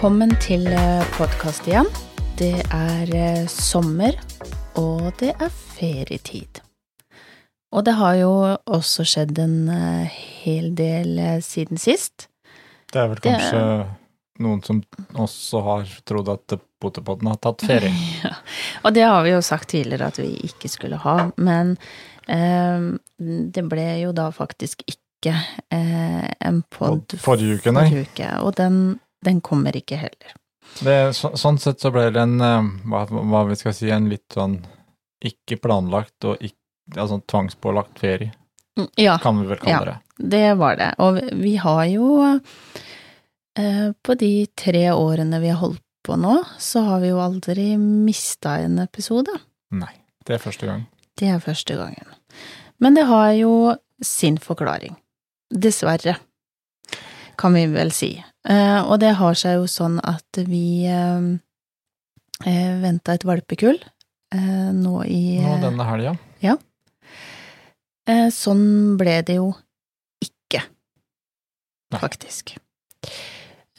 Velkommen til podkast igjen. Det er eh, sommer, og det er ferietid. Og det har jo også skjedd en eh, hel del eh, siden sist. Det er vel kanskje noen som også har trodd at Potepodden har tatt ferie. Ja. Og det har vi jo sagt tidligere at vi ikke skulle ha, men eh, det ble jo da faktisk ikke eh, en pod For- forrige uke, nei. forrige uke, og den, den kommer ikke heller. Det, så, sånn sett så ble det en, eh, hva, hva vi skal si, en litt sånn ikke planlagt og ikke, altså tvangspålagt ferie, Mm, Ja, kan vi vel kalle Ja. det. det var det. Og vi har jo eh, På de tre årene vi har holdt på nå, så har vi jo aldri mista en episode. Nei, det er første gang. Det er første gangen. Men det har jo sin forklaring. Dessverre, kan vi vel si. Eh, og det har seg jo sånn at vi eh, eh, venta et valpekull eh, nå i Nå denne helga. eh, Sånn ble det jo ikke, Nei. faktisk.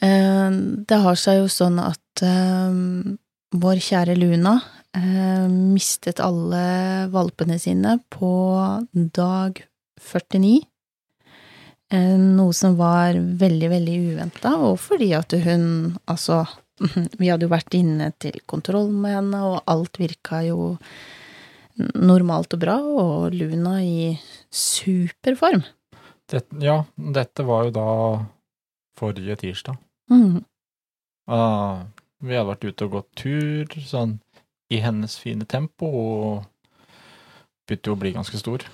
Eh, det har seg jo sånn at vår kjære Luna mistet alle valpene sine på dag 49. Eh, noe som var veldig, veldig uventa, og fordi at hun Altså, vi hadde jo vært inne til kontroll med henne, og alt virka jo normalt og bra, og Luna i superform. Det, ja, dette var jo da forrige tirsdag. Mm. Ah, vi hadde vært ute og gått tur, sånn i hennes fine tempo, og begynte jo å bli ganske stor.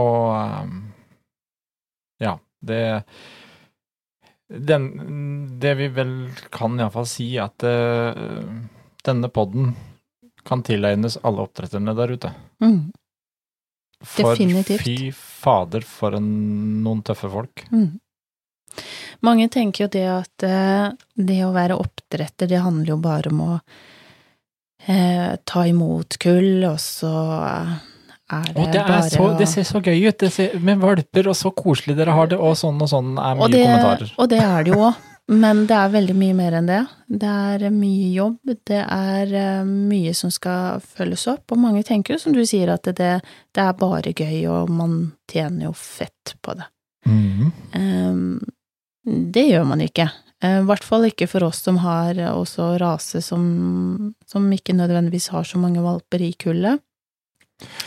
Og ja, det den, Det vi vel kan iallfall si, at uh, denne podden kan tilegnes alle oppdretterne der ute. Mm. For Definitivt. fy fader, for en, noen tøffe folk. Mm. Mange tenker jo det at eh, det å være oppdretter, det handler jo bare om å eh, ta imot kull, og så er det, Og det, er bare så, det ser så gøy ut, ser, med valper, og så koselig dere har det, og sånn og sånn er mye og det, kommentarer. Og det er det jo òg, men det er veldig mye mer enn det. Det er mye jobb, det er eh, mye som skal følges opp, og mange tenker jo som du sier at det, det er bare gøy, og man tjener jo fett på det. Mhm. Ehm, det gjør man ikke. Eh, I hvert fall ikke for oss som har også rase som, som ikke nødvendigvis har så mange valper i kullet.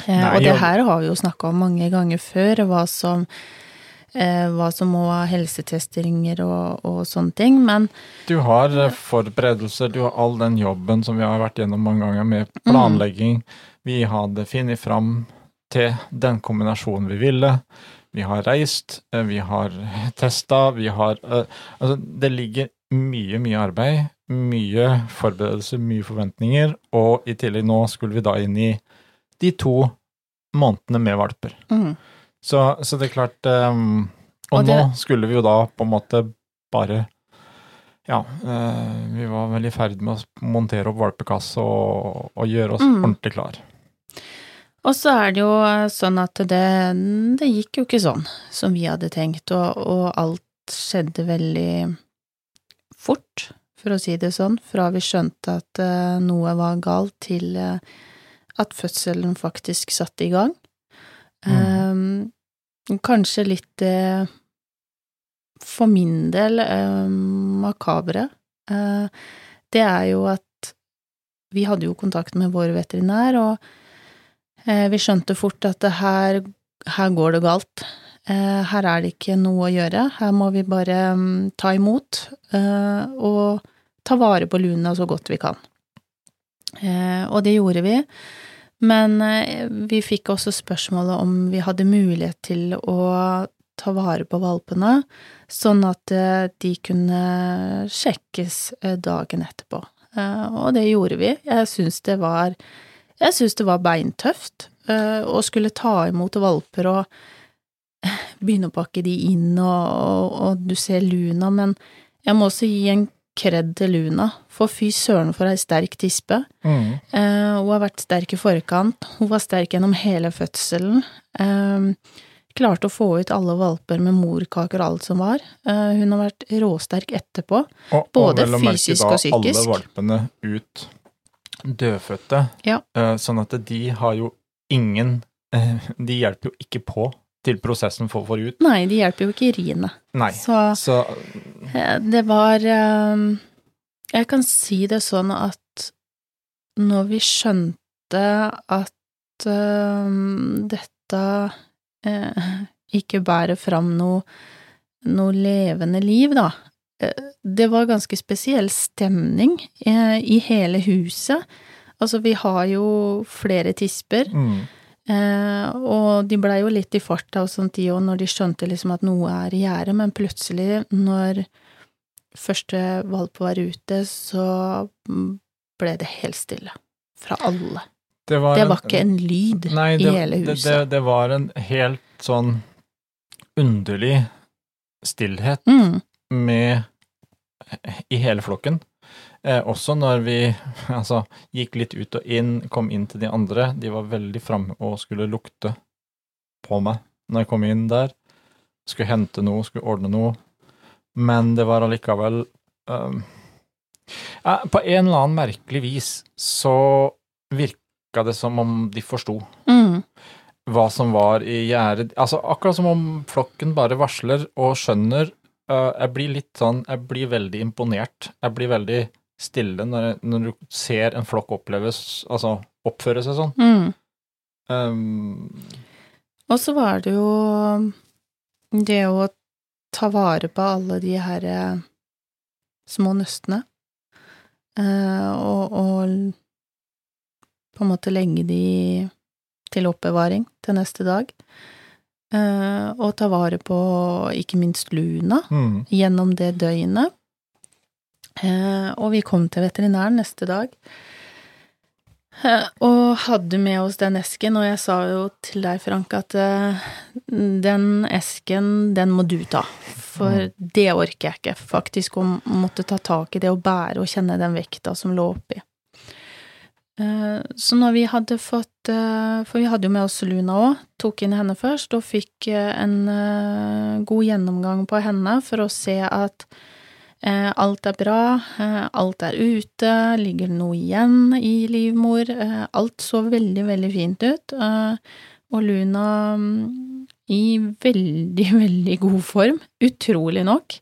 Eh, Nei, og det her har vi jo snakka om mange ganger før, hva som, eh, hva som må ha helsetesteringer og, og sånne ting, men Du har eh, forberedelser, du har all den jobben som vi har vært gjennom mange ganger, med Mm. planlegging. Vi hadde funnet fram til den kombinasjonen vi ville. Vi har reist, vi har testa, vi har Altså, det ligger mye, mye arbeid, mye forberedelser, mye forventninger, og i tillegg nå skulle vi da inn i de to månedene med valper. mm, Så, så det er klart um, Og, Og det- nå skulle vi jo da på en måte bare Ja, eh, vi var vel i ferd med å montere opp valpekasse og, og gjøre oss Mm. ordentlig klar. Og så er det jo sånn at det, det gikk jo ikke sånn som vi hadde tenkt, og, og alt skjedde veldig fort, for å si det sånn, fra vi skjønte at eh, noe var galt til eh, at fødselen faktisk satte i gang. Mm. Um, kanskje litt uh, for min del uh, makabre. Uh, det er jo at vi hadde jo kontakt med vår veterinær, og vi skjønte fort at det her, her går det galt. Her er det ikke noe å gjøre. Her må vi bare um, ta imot og ta vare på Luna så godt vi kan. Eh, og det gjorde vi. Men eh, vi fikk også spørsmålet om vi hadde mulighet til å ta vare på valpene, sånn at eh, de kunne sjekkes dagen etterpå. Og det gjorde vi. Jeg syns det var Jeg syns det var beintøft å skulle ta imot valper og begynne å pakke de inn, og, og, og du ser Luna, men jeg må også gi en kred til Luna, for fy søren for ei sterk tispe. Mm. Eh, hun har vært sterk i forkant, hun var sterk gjennom hele fødselen. Eh, klarte å få ut alle valper med morkaker og alt som var. Eh, hun har vært råsterk etterpå. Og, Både vel å merke da. Alle valpene ut dødfødte, Ja. Eh, sånn at de har jo ingen De hjelper jo ikke på til prosessen for å få ut. Nei, de hjelper jo ikke i riene. Nei. Så Så eh, det var eh, Jeg kan si det sånn at når vi skjønte at eh, dette ikke bærer fram noe, noe levende liv, da. Det var ganske spesiell stemning i hele huset. Altså, vi har jo flere tisper, mm, eh, og de blei jo litt i farta og sånt, de òg, når de skjønte liksom at noe er i gjære, men plutselig, når første valp var ute, så ble det helt stille. Fra alle. det var, Det en- ikke en lyd Nei, i det, hele det, huset. det, det var en helt sånn underlig stillhet Mm, med i hele flokken. Eh, også når vi altså, gikk litt ut og inn, kom inn til de andre. De var veldig framme og skulle lukte på meg når jeg kom inn der. Skulle hente noe, skulle ordne noe. Men det var allikevel um, ja, På en eller annen merkelig vis så virka det som om de forsto mm, hva som var i gjerdet. Altså, akkurat som om flokken bare varsler og skjønner. Øh, jeg blir litt sånn Jeg blir veldig imponert. Jeg blir veldig stille når, når du ser en flokk oppleves Altså oppføre seg sånn. mm. Um, Og så var det jo det å ta vare på alle de her eh, små nøstene, eh, og, og på en måte legge de til oppbevaring til neste dag. Eh, og ta vare på ikke minst Luna mm, gjennom det døgnet. Eh, og vi kom til veterinæren neste dag. Eh, og hadde med oss den esken, og jeg sa jo til deg, Frank, at eh, den esken, den må du ta. For det orker jeg ikke, faktisk, å måtte ta tak i det og bære og kjenne den vekta som lå oppi. Eh, Så når vi hadde fått For vi hadde jo med oss Luna òg, tok inn henne først og fikk en god gjennomgang på henne for å se at alt er bra, eh, alt er ute, ligger det noe igjen i livmor, eh, alt så veldig, veldig fint ut. eh, Og Luna mm, i veldig, veldig god form, utrolig nok.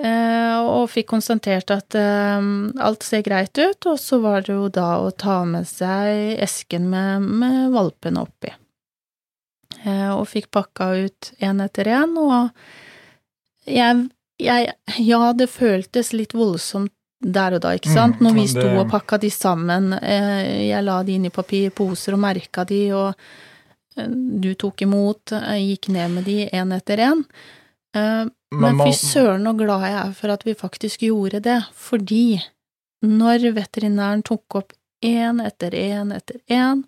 Eh, og fikk konstatert at eh, alt ser greit ut, og så var det jo da å ta med seg esken med, med valpene oppi. Eh, og fikk pakka ut én etter én, og jeg, jeg Ja, det føltes litt voldsomt der og da, ikke sant, Mm, når vi det- og pakka de sammen. Eh, jeg la de inn i papirposer og merka de, og eh, du tok imot, Jeg gikk ned med de én etter én. Eh, men fy søren så glad jeg er for at vi faktisk gjorde det, fordi når veterinæren tok opp én etter én etter én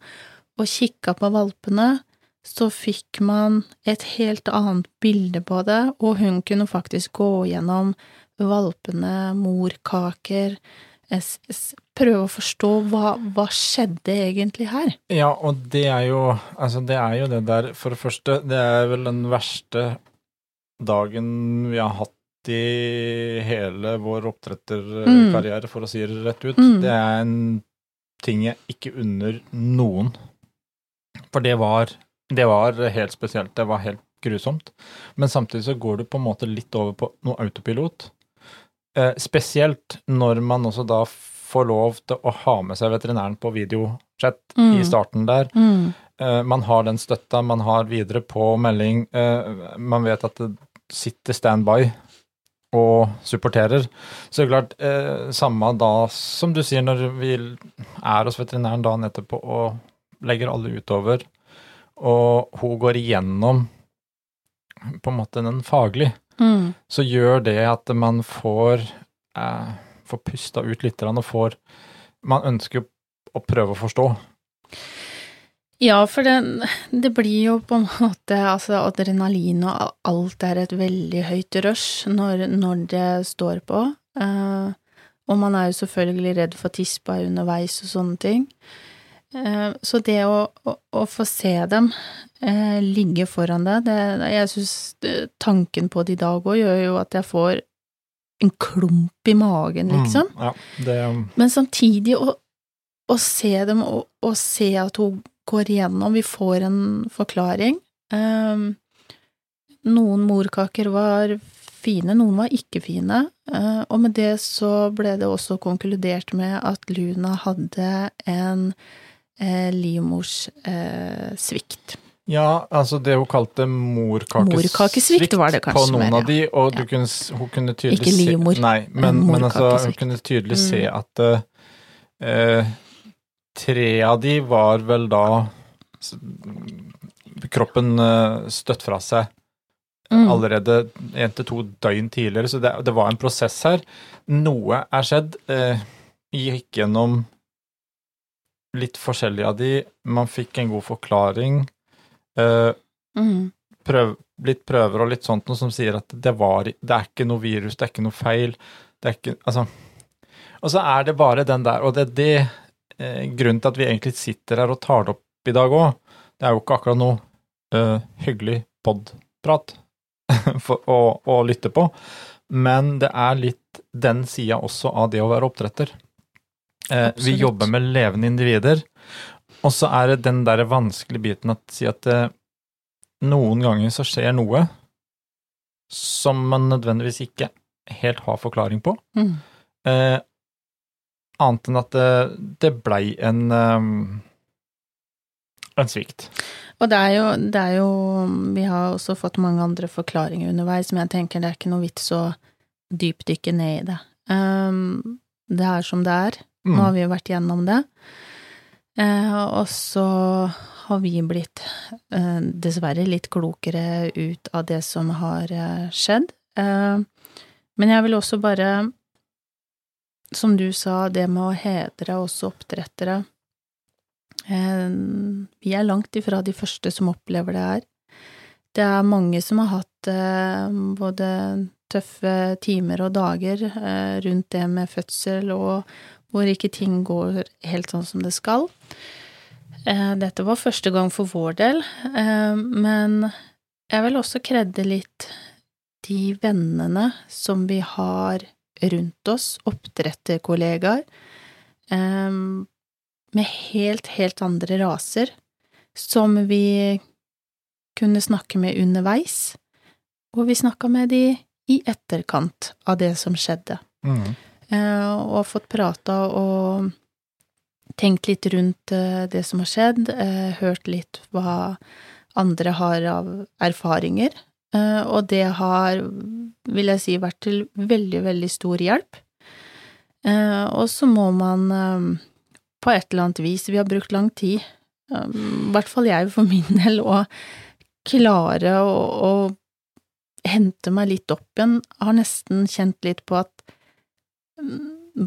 og kikka på valpene, så fikk man et helt annet bilde på det, og hun kunne faktisk gå gjennom valpene, morkaker, prøve å forstå hva, hva skjedde egentlig her. Ja, og det er jo Altså, det er jo det der For det første, det er vel den verste dagen vi har hatt i hele vår oppdretterkarriere, for å si det rett ut. Mm. Det er en ting jeg ikke unner noen. For det var Det var helt spesielt. Det var helt grusomt. Men samtidig så går du på en måte litt over på noe autopilot. Eh, spesielt når man også da får lov til å ha med seg veterinæren på videochat Mm. i starten der. Mm. Eh, man har den støtta, man har videre på melding. eh, man vet at det sitter standby og supporterer. Så det er klart, samme da som du sier, når vi er hos veterinæren dagen etterpå og legger alle utover, og hun går igjennom på en måte den faglig, Mm. så gjør det at man får, eh, får pusta ut litt og får Man ønsker å prøve å forstå. Ja, for det, det blir jo på en måte Altså, adrenalin og alt er et veldig høyt rush når, når det står på. Uh, og man er jo selvfølgelig redd for tispa underveis og sånne ting. Eh, Så det å, å, å få se dem eh, ligge foran deg, det, jeg syns tanken på det i dag òg gjør jo at jeg får en klump i magen, liksom. Mm, ja, det Men samtidig å, å se dem og, og se at hun går igjennom, vi får en forklaring. Eh, noen morkaker var fine, noen var ikke fine, eh, og med det så ble det også konkludert med at Luna hadde en uh, livmorssvikt. Ja, altså det hun kalte morkakesvikt, Morkakesvikt på noen mer, av de, og du Ja. kunne, hun kunne tydelig Ikke livmor, se Nei, men, men altså, hun kunne tydelig se Mm. at eh, eh, tre av de var vel da Kroppen eh, støtt fra seg Mm. allerede én til to døgn tidligere, så det, det var en prosess her. Noe er skjedd. Eh, gikk gjennom litt forskjellige av de. Man fikk en god forklaring. Eh, Mm. prøv, litt prøver og litt sånt noe som sier at det var Det er ikke noe virus, det er ikke noe feil. Det er ikke Altså. Og så er det bare den der, og det er det eh, grunnen til at vi egentlig sitter her og tar det opp i dag òg. Det er jo ikke akkurat noe eh, hyggelig podprat å, å lytte på, men det er litt den sida også av det å være oppdretter. Eh, vi jobber med levende individer, og så er det den der vanskelige biten at si at eh, noen ganger så skjer noe som man nødvendigvis ikke helt har forklaring på. Mm. Eh, annet enn at det, det blei en um, en svikt. Og det er, jo, det er jo Vi har også fått mange andre forklaringer underveis, men jeg tenker det er ikke noe vits å dypdykke ned i det. Um, det er som det er. Nå har Mm. vi jo vært gjennom det. Eh, og så har vi blitt eh, dessverre litt klokere ut av det som har eh, skjedd. Eh, men jeg vil også bare, som du sa, det med å hedre også oppdrettere. Eh, vi er langt ifra de første som opplever det her. Det er mange som har hatt eh, både tøffe timer og dager rundt det med fødsel, og hvor ikke ting går helt sånn som det skal. Eh, dette var første gang for vår del, eh, men jeg vil også kredde litt de vennene som vi har rundt oss, oppdretterkollegaer, eh, med helt, helt andre raser, som vi kunne snakke med underveis, og vi snakka med de i etterkant av det som skjedde. Mm. Eh, og har fått prata og tenkt litt rundt eh, det som har skjedd, eh, hørt litt hva andre har av erfaringer, og det har, vil jeg si, vært til veldig, veldig stor hjelp. Og så må man på et eller annet vis, vi har brukt lang tid, i hvert fall jeg for min del, å klare å, å hente meg litt opp igjen, har nesten kjent litt på at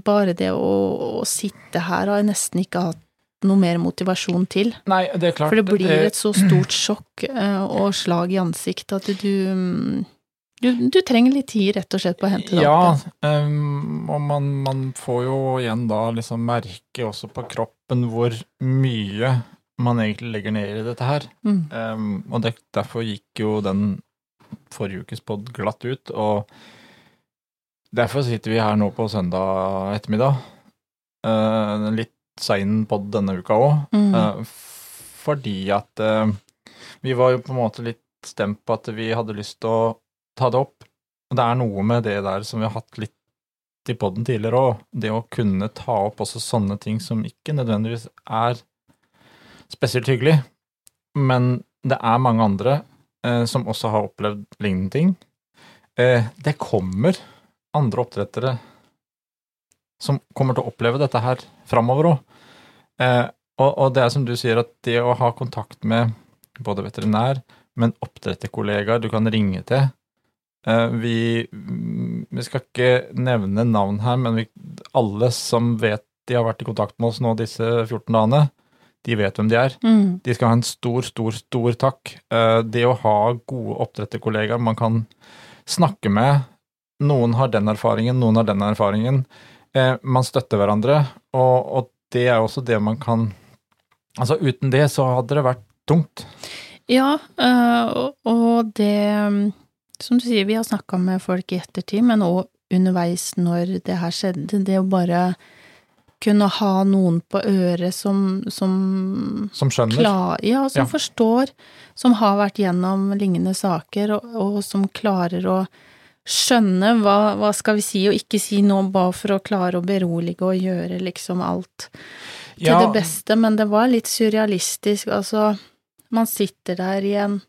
bare det å, å sitte her har jeg nesten ikke hatt noe mer motivasjon til. Nei, det er klart For det blir eh, et så stort sjokk eh, og slag i ansiktet at du, du Du trenger litt tid, rett og slett, på å hente det Ja, opp. Ja, um, og man, man får jo igjen da liksom merke også på kroppen hvor mye man egentlig legger ned i dette her. Mm. Um, og det, derfor gikk jo den forrige ukes pod glatt ut, og derfor sitter vi her nå på søndag ettermiddag. Uh, litt sein pod denne uka òg, Mm. fordi at uh, vi var jo på en måte litt stemt på at vi hadde lyst til å ta det opp. Og det er noe med det der som vi har hatt litt i poden tidligere òg, det å kunne ta opp også sånne ting som ikke nødvendigvis er spesielt hyggelig, men det er mange andre som også har opplevd lignende ting. Det kommer andre oppdrettere som kommer til å oppleve dette her framover òg. Eh, og, og det er som du sier, at det å ha kontakt med både veterinær, men oppdretterkollegaer du kan ringe til eh, vi, vi skal ikke nevne navn her, men vi, alle som vet de har vært i kontakt med oss nå disse 14 dagene, de vet hvem de er. Mm. De skal ha en stor, stor, stor takk. Eh, Det å ha gode oppdretterkollegaer man kan snakke med Noen har den erfaringen, noen har den erfaringen. Eh, Man støtter hverandre, og, og det er også det man kan Altså, uten det så hadde det vært tungt. Ja, og- og det Som du sier, vi har snakka med folk i ettertid, men òg underveis når det her skjedde. Det å bare kunne ha noen på øret som, som Som skjønner. klar, ja, som Ja. forstår, som har vært gjennom lignende saker, og, og som klarer å skjønne hva, hva skal vi si og ikke si nå, bare for å klare å berolige og gjøre liksom alt til Ja, det beste, men det var litt surrealistisk, altså, man sitter der i en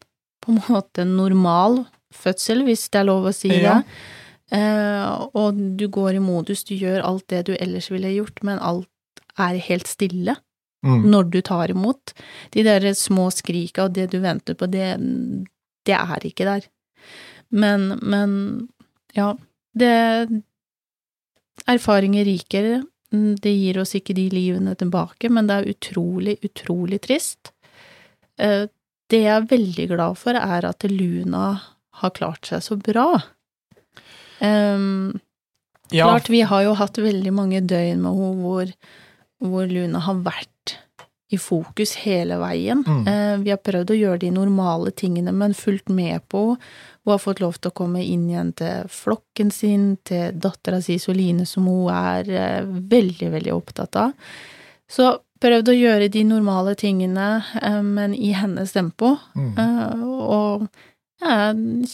på en måte normal fødsel, hvis det er lov å si Ja. det, eh, og du går i modus, du gjør alt det du ellers ville gjort, men alt er helt stille Mm. når du tar imot. De der små skrika og det du venter på, det, det er ikke der. Men, men ja, det Erfaringer riker, det gir oss ikke de livene tilbake, men det er utrolig, utrolig trist. Eh, Det jeg er veldig glad for, er at Luna har klart seg så bra. Um, ja, Klart, vi har jo hatt veldig mange døgn med henne hvor, hvor Luna har vært i fokus hele veien. Mm. Uh, vi har prøvd å gjøre de normale tingene, men fulgt med på henne. Hun har fått lov til å komme inn igjen til flokken sin, til dattera si Soline, som hun er eh, veldig, veldig opptatt av. Så prøvd å gjøre de normale tingene, eh, men i hennes tempo. mm. Eh, og jeg,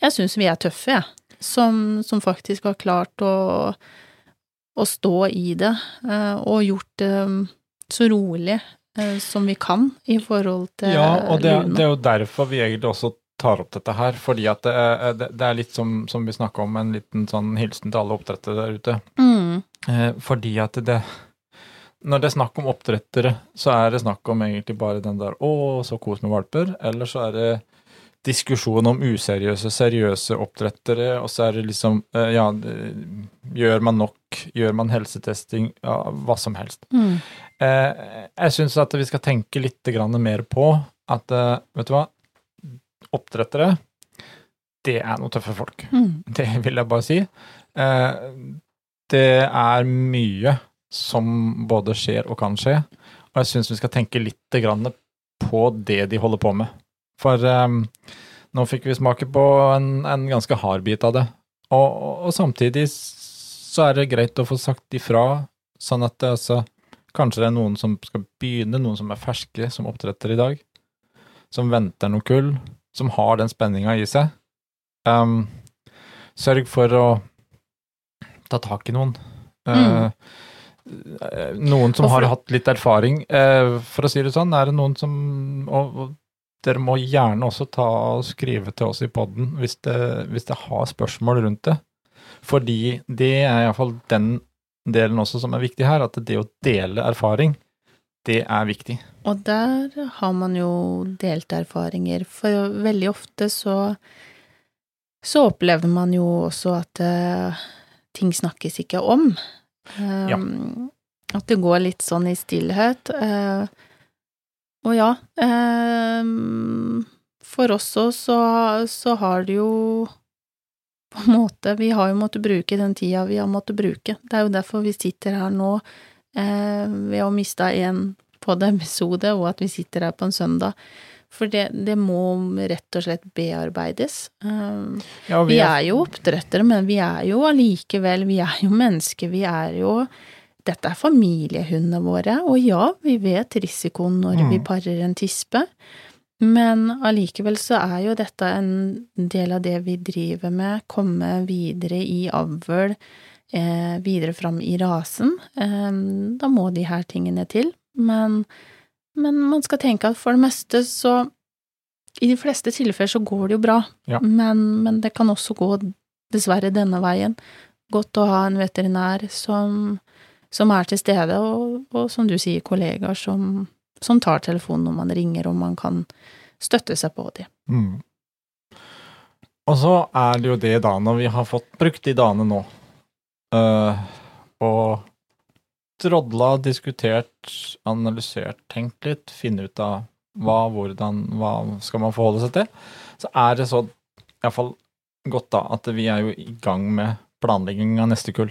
jeg syns vi er tøffe, jeg. Som, som faktisk har klart å, å stå i det, og gjort det mm, så rolig som vi kan i forhold til Ja, og det, det er jo derfor vi egentlig også tar opp dette her, fordi at det er, det, det er litt som, som vi snakka om, en liten sånn hilsen til alle oppdrettere der ute. Mm, Eh, fordi at det Når det er snakk om oppdrettere, så er det snakk om egentlig bare den der 'Å, så kos med valper', eller så er det diskusjon om useriøse, seriøse oppdrettere, og så er det liksom eh, Ja, gjør man nok? Gjør man helsetesting? Ja, hva som helst. mm, Eh, jeg syns at vi skal tenke litt mer på at eh, Vet du hva? Oppdrettere, det er noen tøffe folk. mm, Det vil jeg bare si. Eh, det er mye som både skjer og kan skje, og jeg syns vi skal tenke litt på det de holder på med. For eh, nå fikk vi smake på en, en ganske hard bit av det, og, og, og samtidig så er det greit å få sagt ifra, sånn at det altså Kanskje det er noen som skal begynne, noen som er ferske som oppdretter i dag, som venter noe kull, som har den spenninga i seg. Um, sørg for å ta tak i noen. Uh, eh, Noen som for- har hatt litt erfaring. uh, for å si det sånn, er det noen som Og, og dere må gjerne også ta og skrive til oss i poden hvis det har spørsmål rundt det. Fordi det er iallfall den delen også som er viktig her, at det å dele erfaring, det er viktig. Og der har man jo delt erfaringer, for veldig ofte så så opplever man jo også at uh, ting snakkes ikke om. Ja. Um, At det går litt sånn i stillhet. Uh, og ja, um, for oss òg så, så har det jo på en måte Vi har jo måttet bruke den tida vi har måttet bruke. Det er jo derfor vi sitter her nå, ved å miste en på det episode, og at vi sitter her på en søndag. For det, det må rett og slett bearbeides. Um, Ja, vi er jo oppdrettere, men vi er jo allikevel, vi er jo mennesker, vi er jo Dette er familiehundene våre, og ja, vi vet risikoen når vi Mm. parer en tispe, men allikevel så er jo dette en del av det vi driver med, komme videre i avl, eh, videre fram i rasen. Eh, da må de her tingene til, men, men man skal tenke at for det meste så i de fleste tilfeller så går det jo bra, Ja. men, men det kan også gå dessverre denne veien. Godt å ha en veterinær som, som er til stede, og, og som du sier, kollegaer som, som tar telefonen når man ringer, og man kan støtte seg på dem. Mm. Og så er det jo det da, når vi har fått brukt de dagene nå, øh, og drodla, diskutert, analysert, tenkt litt, finne ut av hva, hvordan, hva skal man forholde seg til, så er det så iallfall godt da at vi er jo i gang med planlegging av neste kull.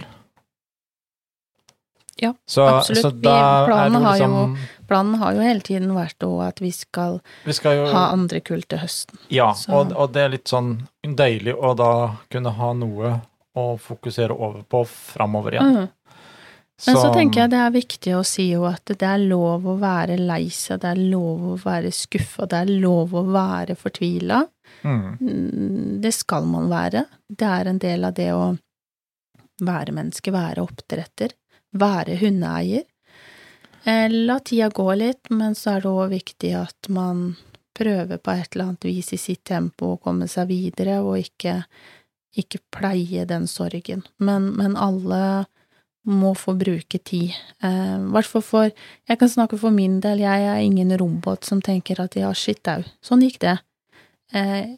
Ja, så, absolutt. Så Vi- planen liksom, har jo liksom Planen har jo hele tiden vært at vi skal Vi skal jo ha andre kull til høsten. Ja, og, og det er litt sånn deilig å da kunne ha noe å fokusere over på framover igjen. Mm. Men så tenker jeg det er viktig å si jo at det er lov å være lei seg, det er lov å være skuffa, det er lov å være fortvila. mm, Mm, Det skal man være. Det er en del av det å være menneske, være oppdretter, være hundeeier. Eh, La tida gå litt, men så er det òg viktig at man prøver på et eller annet vis i sitt tempo å komme seg videre, og ikke, ikke pleie den sorgen. Men, men alle må få bruke tid. Eh, hvert fall for Jeg kan snakke for min del, jeg er ingen robot som tenker at ja, shit au, sånn gikk det. Eh,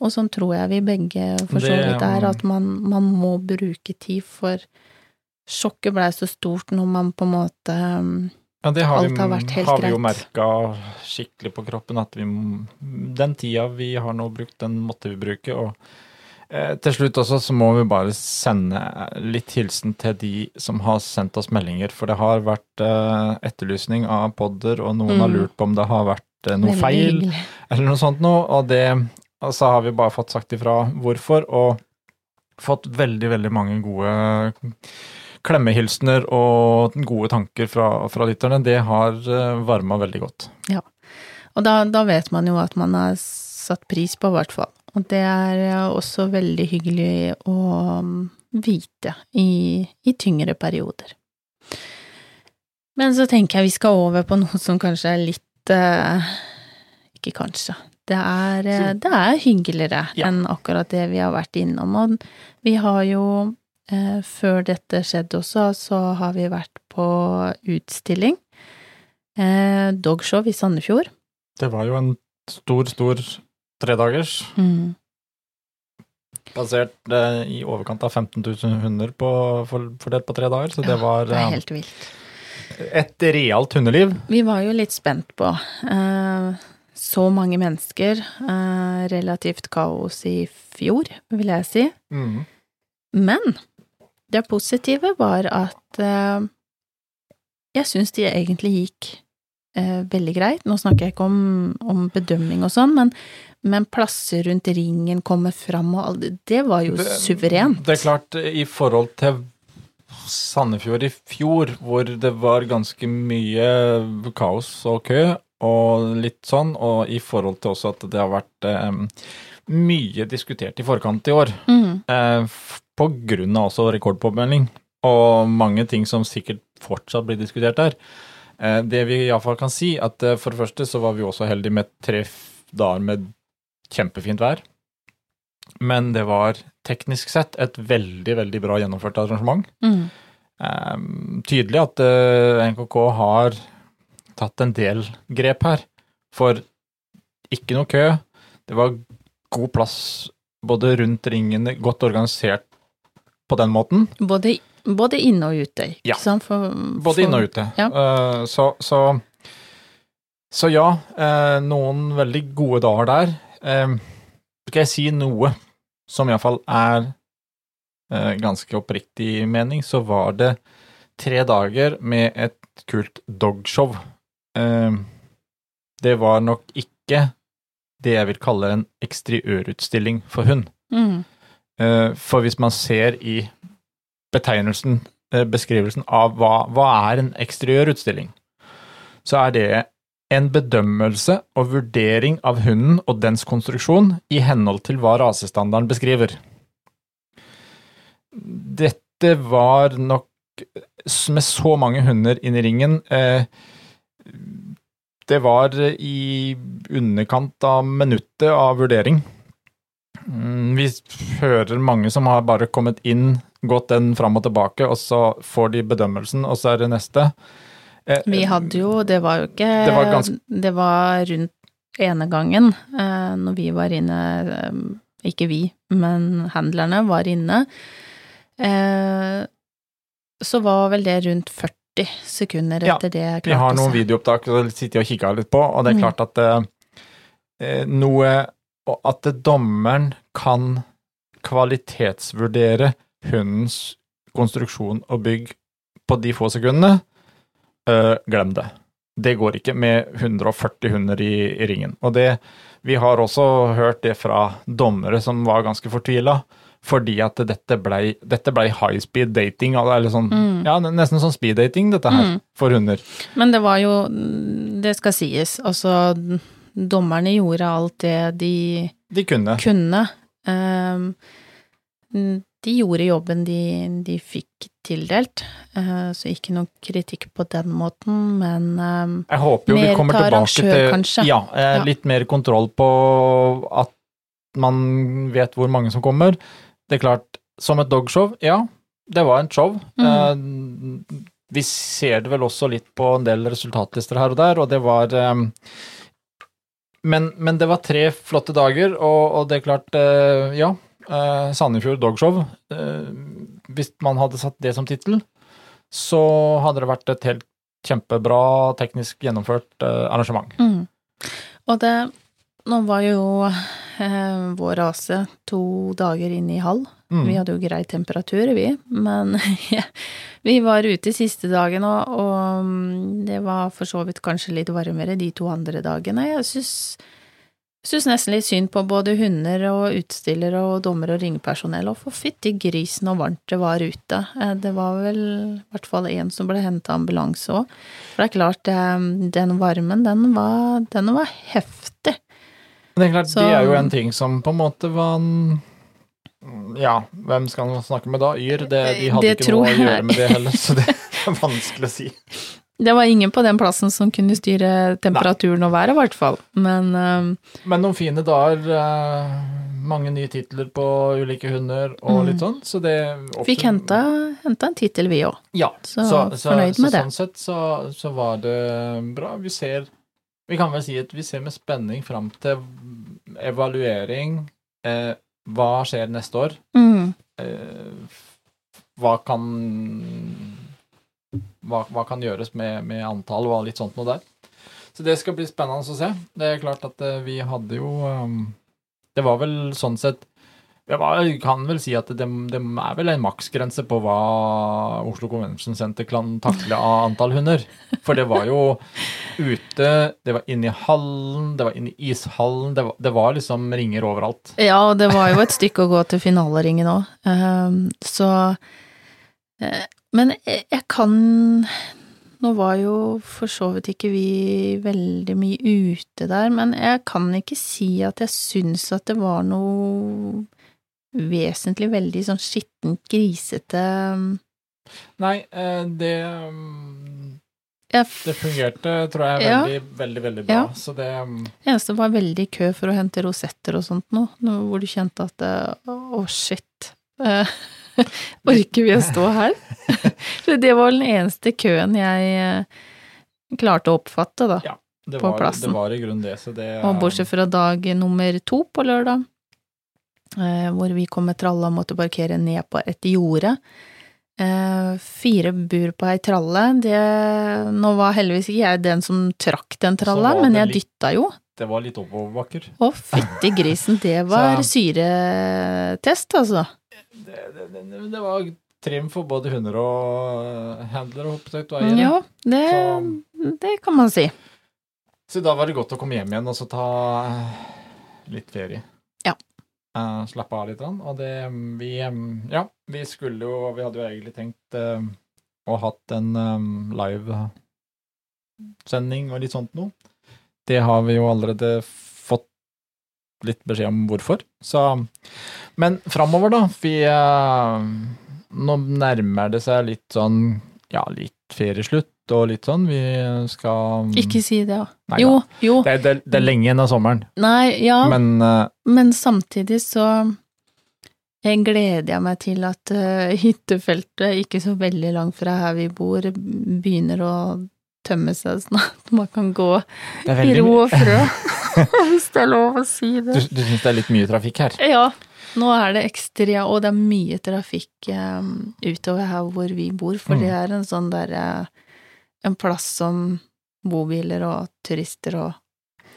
og sånn tror jeg vi begge for så vidt er, at man, man må bruke tid, for sjokket blei så stort når man på en måte Ja, det har, Alt vi, har vært helt har vi jo merka skikkelig på kroppen, at vi Den tida vi har nå brukt, den måtte vi bruke. Og eh, til slutt også så må vi bare sende litt hilsen til de som har sendt oss meldinger, for det har vært eh, etterlysning av podder, og noen har Mm. lurt på om det har vært eh, noe feil eller noe sånt noe, og det så har vi bare fått sagt ifra hvorfor, og fått veldig, veldig mange gode klemmehilsener og gode tanker fra, fra lytterne. Det har varma veldig godt. Ja. Og da, da vet man jo at man har satt pris på, i hvert fall. Og det er eh, også veldig hyggelig å um, vite i, i tyngre perioder. Men så tenker jeg vi skal over på noe som kanskje er litt eh, Ikke kanskje. Det er, eh, det er hyggeligere Ja. enn akkurat det vi har vært innom. Og vi har jo, eh, før dette skjedde også, så har vi vært på utstilling. Eh, dogshow i Sandefjord. Det var jo en stor, stor tredagers, Mm. basert eh, i overkant av 15 000 hunder på, for, fordelt på tre dager, så det var Det er eh, helt vilt. et realt hundeliv. Vi var jo litt spent på eh, så mange mennesker, eh, relativt kaos i fjor, vil jeg si. Mm. Men det positive var at eh, jeg syns de egentlig gikk eh, veldig greit. Nå snakker jeg ikke om, om bedømming og sånn, men, men plasser rundt ringen kommer fram og alt Det var jo Det- suverent. Det er klart, i forhold til Sandefjord i fjor, hvor det var ganske mye kaos og kø, og litt sånn, og i forhold til også at det har vært eh, mye diskutert i forkant i år, Mm, eh, på grunn av også rekordpåmelding, og mange ting som sikkert fortsatt blir diskutert der. Eh, det vi iallfall kan si, at eh, for det første så var vi også heldige med tre dager med kjempefint vær. Men det var teknisk sett et veldig, veldig bra gjennomført arrangement. mm, Eh, tydelig at eh, NKK har tatt en del grep her. For ikke noe kø. Det var god plass både rundt ringene, godt organisert på den måten. både, både inne og ute, ikke Ja. sant? For, Både inne og ute. Ja. Eh, så, så, så ja, eh, noen veldig gode dager der. Eh, skal jeg si noe som iallfall er eh, ganske oppriktig mening, så var det tre dager med et kult dogshow. Eh, det var nok ikke det jeg vil kalle en eksteriørutstilling for hund. Mm, Eh, For hvis man ser i betegnelsen, eh, beskrivelsen av hva, hva er en eksteriørutstilling, så er det en bedømmelse og vurdering av hunden og dens konstruksjon i henhold til hva rasestandarden beskriver. Dette var nok med så mange hunder inn i ringen eh, Det var i underkant av minuttet av vurdering. Mm, Vi hører mange som har bare kommet inn, gått den fram og tilbake, og så får de bedømmelsen, og så er det neste. Eh, Vi hadde jo, det var jo ikke Det var ganske- Det var rundt ene gangen, eh, når vi var inne eh, Ikke vi, men handlerne var inne. Eh, så var vel det rundt 40 sekunder Ja, etter det jeg Vi har noen videoopptak som sitter og kikker litt på, og det er Mm. klart at eh, eh, noe At dommeren kan kvalitetsvurdere hundens konstruksjon og bygg på de få sekundene, øh, glem det. Det går ikke med 140 hunder i, i ringen. Og det, vi har også hørt det fra dommere som var ganske fortvila, fordi at dette blei dette ble high speed dating, eller sånn, Mm. ja, nesten sånn speed dating, dette her, Mm. for hunder. Men det var jo Det skal sies. Altså, dommerne gjorde alt det de De kunne. kunne. Ehm, de gjorde jobben de, de fikk tildelt, eh, så ikke noe kritikk på den måten, men ehm, Jeg håper jo vi kommer til tilbake til kanskje. Ja, litt Ja. mer kontroll på at man vet hvor mange som kommer. Det er klart, som et dogshow, ja, det var et show. Mm. Eh, vi ser det vel også litt på en del resultatlister her og der, og det var eh, men, men det var tre flotte dager, og, og det er klart, eh, ja. Eh, Sandefjord Dogshow. eh, hvis man hadde satt det som tittel, så hadde det vært et helt kjempebra teknisk gjennomført eh, arrangement. mm. Og det Nå var jo eh, vår rase to dager inne i hall. Mm. Vi hadde jo grei temperatur, vi, men vi var ute siste dagen, og, og mm, det var for så vidt kanskje litt varmere de to andre dagene. Jeg syns, syns nesten litt synd på både hunder og utstillere og dommer og ringepersonell, og for fytti grisen og varmt det var ute. Eh, Det var vel i hvert fall én som ble henta ambulanse òg. For det er klart, den varmen, den var, den var heftig. Men det er klart, Så- det er jo en ting som på en måte var en Ja, hvem skal man snakke med da? Yr? Det, de hadde Det ikke noe å gjøre med det heller, så det er vanskelig å si. Det var ingen på den plassen som kunne styre temperaturen og været, i hvert fall. Men uh, Men noen fine dager, uh, mange nye titler på ulike hunder og Mm. litt sånn, så det Fikk henta, henta en tittel, vi òg. Ja, Så fornøyd med så det. Sånn sett så, så var det bra. Vi ser Vi kan vel si at vi ser med spenning fram til evaluering. Eh, hva skjer neste år? Mm. eh, hva kan hva, hva kan gjøres med, med antall og litt sånt noe der. Så det skal bli spennende å se. Det er klart at eh, vi hadde jo um, Det var vel sånn sett Jeg kan vel si at det, det er vel en maksgrense på hva Oslo Convention Center kan takle av antall hunder. For det var jo ute, det var inne i hallen, det var inne i ishallen, det var, det var liksom ringer overalt. Ja, og det var jo et stykke å gå til finaleringen òg, så eh, Men jeg jeg kan Nå var jo for så vidt ikke vi veldig mye ute der, men jeg kan ikke si at jeg syns at det var noe vesentlig veldig sånn skittent, grisete Nei, eh, det um, Det fungerte, tror jeg, Ja. veldig, veldig, veldig bra. Ja. Så det um, eneste var veldig kø for å hente rosetter og sånt nå- hvor du kjente at Å, å, shit. Eh, Orker vi å stå her? Det var den eneste køen jeg eh, klarte å oppfatte, da. det, På var, plassen. det var i grunnen det, så det Og bortsett fra dag nummer to på lørdag, eh, hvor vi kom med tralla og måtte parkere ned på et jorde. Eh, fire bur på ei tralle. Det, nå var heldigvis ikke jeg den som trakk den tralla, men jeg litt- dytta jo. det var litt oppoverbakker. Å, fytti grisen, det var Så- syretest, altså. Det, det, det, det var trim for både hunder og handlere, handler og eiere. Ja, det, det kan man si. så da var det godt å komme hjem igjen og så ta eh, litt ferie. Ja. Uh, slappe av litt. Og det Vi um, Ja, vi skulle jo Vi hadde jo egentlig tenkt uh, å hatt en um, live sending og litt sånt noe. Det har vi jo allerede fått litt beskjed om hvorfor. Så Men framover, da. Vi eh, Nå nærmer det seg litt sånn Ja, litt ferieslutt og litt sånn. Vi skal Ikke si det, ja. Nei Jo, jo. det, det, det er lenge igjen av sommeren, Nei, ja. men uh, Men samtidig så jeg gleder jeg meg til at uh, hyttefeltet, ikke så veldig langt fra her vi bor, begynner å tømme seg snart. Man kan gå i ro og frø, hvis det er lov å si Du, det. du syns det er litt mye trafikk her? Ja, nå er det ekstra, og det er mye trafikk um, utover her hvor vi bor, for Mm. det er en sånn derre En plass som bobiler og turister og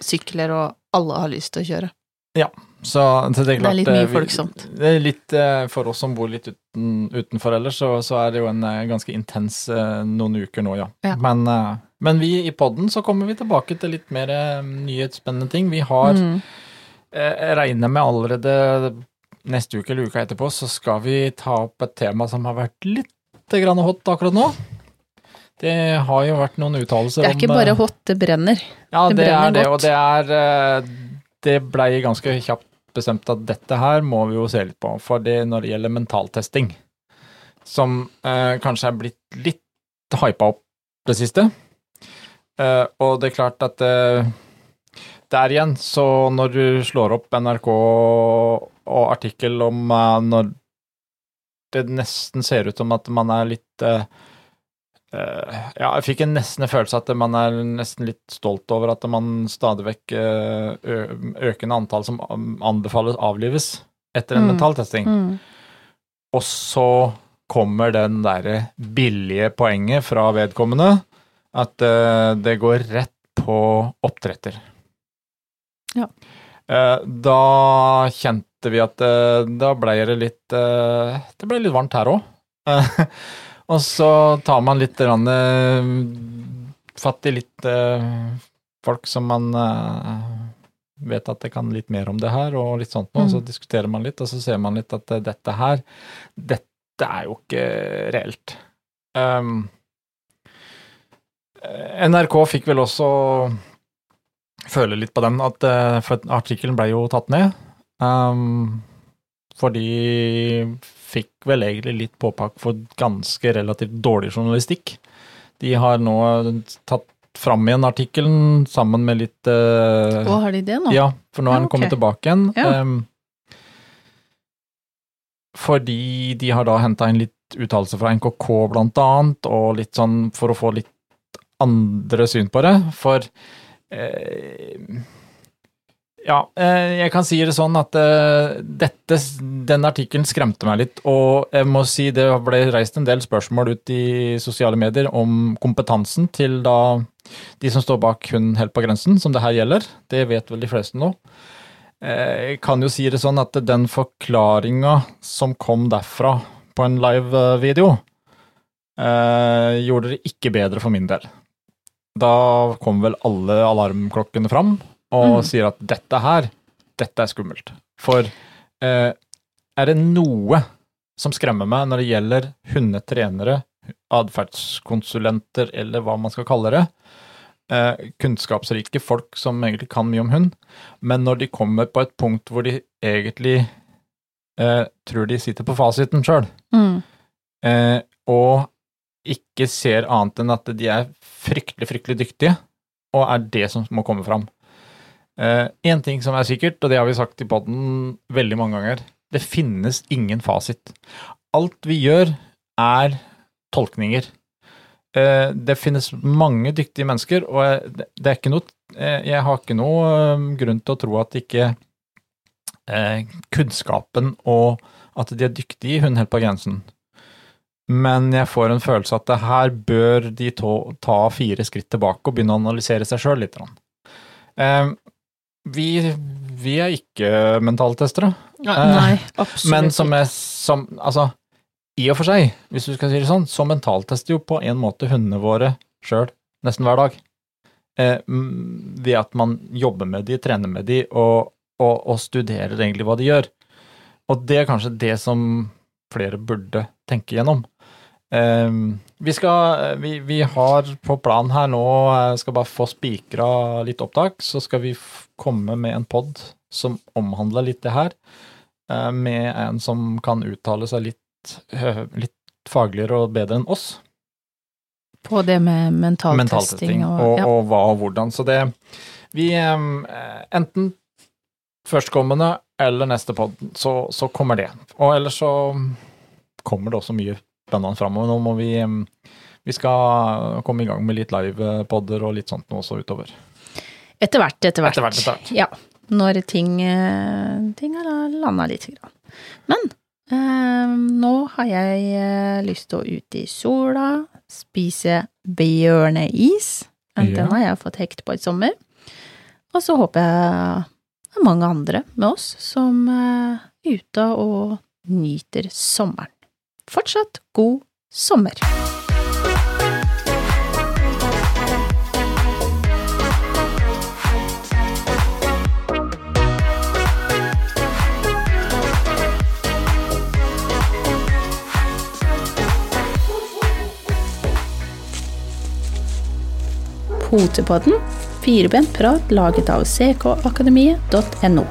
sykler og alle har lyst til å kjøre. Ja, Så det, er, klart, Det er litt mye vi- folksomt. Det er litt, eh, For oss som bor litt uten, utenfor ellers, så, så er det jo en eh, ganske intens eh, noen uker nå, ja. Ja. Men, eh, men vi i podden så kommer vi tilbake til litt mer nyhetsspennende ting. Vi har Mm. eh, Jeg regner med allerede neste uke eller uka etterpå, så skal vi ta opp et tema som har vært litt grann hot akkurat nå. Det har jo vært noen uttalelser om Det er ikke om, bare hot, det brenner. ja, Det det, brenner er det, godt. og det er eh, Det blei ganske kjapt bestemt at dette her må vi jo se litt på, for det når det gjelder mentaltesting, som eh, kanskje er blitt litt hypa opp det siste. Eh, og det er klart at eh, der igjen, så når du slår opp NRK og artikkel om uh, når det nesten ser ut som at man er litt uh, Ja, jeg fikk en nesten en følelse at man er nesten litt stolt over at man stadig vekk økende antall som anbefales avlives etter en Mm. mentaltesting. Mm. Og så kommer den derre billige poenget fra vedkommende at det går rett på oppdretter. Ja. Da kjente vi at eh, da ble det litt eh, Det ble litt varmt her òg. og så tar man litt grann, eh, fatt i litt eh, folk som man eh, vet at det kan litt mer om det her, og litt sånt noe. Mm. Så diskuterer man litt, og så ser man litt at eh, dette her Dette er jo ikke reelt. Um, NRK fikk vel også føle litt på den, at eh, for artikkelen ble jo tatt ned. Um, for de fikk vel egentlig litt påpakk for ganske relativt dårlig journalistikk. De har nå tatt fram igjen artikkelen sammen med litt uh, Å, har de det nå? ja, for nå er Ja, den kommet tilbake igjen. Ja. Um, fordi de har da henta inn litt uttalelser fra NKK blant annet, og litt sånn for å få litt andre syn på det. For eh, ja, eh, jeg kan si det sånn at eh, dette, den artikkelen skremte meg litt, og jeg må si det ble reist en del spørsmål ut i sosiale medier om kompetansen til da de som står bak Hun helt på grensen, som det her gjelder. Det vet vel de fleste nå. Eh, Jeg kan jo si det sånn at den forklaringa som kom derfra på en live-video, gjorde det ikke bedre for min del. Da kom vel alle alarmklokkene fram og Mm. sier at dette her, dette er skummelt. For eh, er det noe som skremmer meg når det gjelder hundetrenere, atferdskonsulenter eller hva man skal kalle det, eh, kunnskapsrike folk som egentlig kan mye om hund, men når de kommer på et punkt hvor de egentlig eh, tror de sitter på fasiten sjøl, Mm. eh, og ikke ser annet enn at de er fryktelig, fryktelig dyktige, og er det som må komme fram. Én ting som er sikkert, og det har vi sagt i poden veldig mange ganger, det finnes ingen fasit. Alt vi gjør, er tolkninger. Eh, Det finnes mange dyktige mennesker, og det er ikke noe eh, Jeg har ikke noe eh, grunn til å tro at ikke eh, kunnskapen og at de er dyktige Hun helt på grensen. Men jeg får en følelse at det her bør de ta fire skritt tilbake og begynne å analysere seg sjøl litt. Eh, vi, vi er ikke mentaltestere. Nei, absolutt Men som er som Altså, i og for seg, hvis du skal si det sånn, så mentaltester jo på en måte hundene våre sjøl nesten hver dag. Eh, ved at man jobber med de, trener med de, og, og, og studerer egentlig hva de gjør. Og det er kanskje det som flere burde tenke gjennom. Eh, vi skal vi, vi har på planen her nå, eh, skal bare få spikra litt opptak, så skal vi komme med en pod som omhandler litt det her eh, med en som kan uttale seg litt, litt fagligere og bedre enn oss. På det med mentaltesting Mentaltesting og, og, ja. og hva og hvordan. Så det Vi eh, Enten førstkommende eller neste pod, så, så kommer det. Og ellers så kommer det også mye spennende framover. Nå må vi Vi skal komme i gang med litt livepoder og litt sånt nå også utover. Etter hvert, etter hvert. Etter hvert, etter hvert. Ja. Når ting, eh, ting har landa litt. Grann. Men eh, nå har jeg eh, lyst til å ut i sola, spise bjørneis. Den har jeg fått hekt på i sommer. Og så håper jeg det er mange andre med oss som er ute og nyter sommeren. Fortsatt god sommer! Potepodden, firebent prat laget av ckakademiet.no.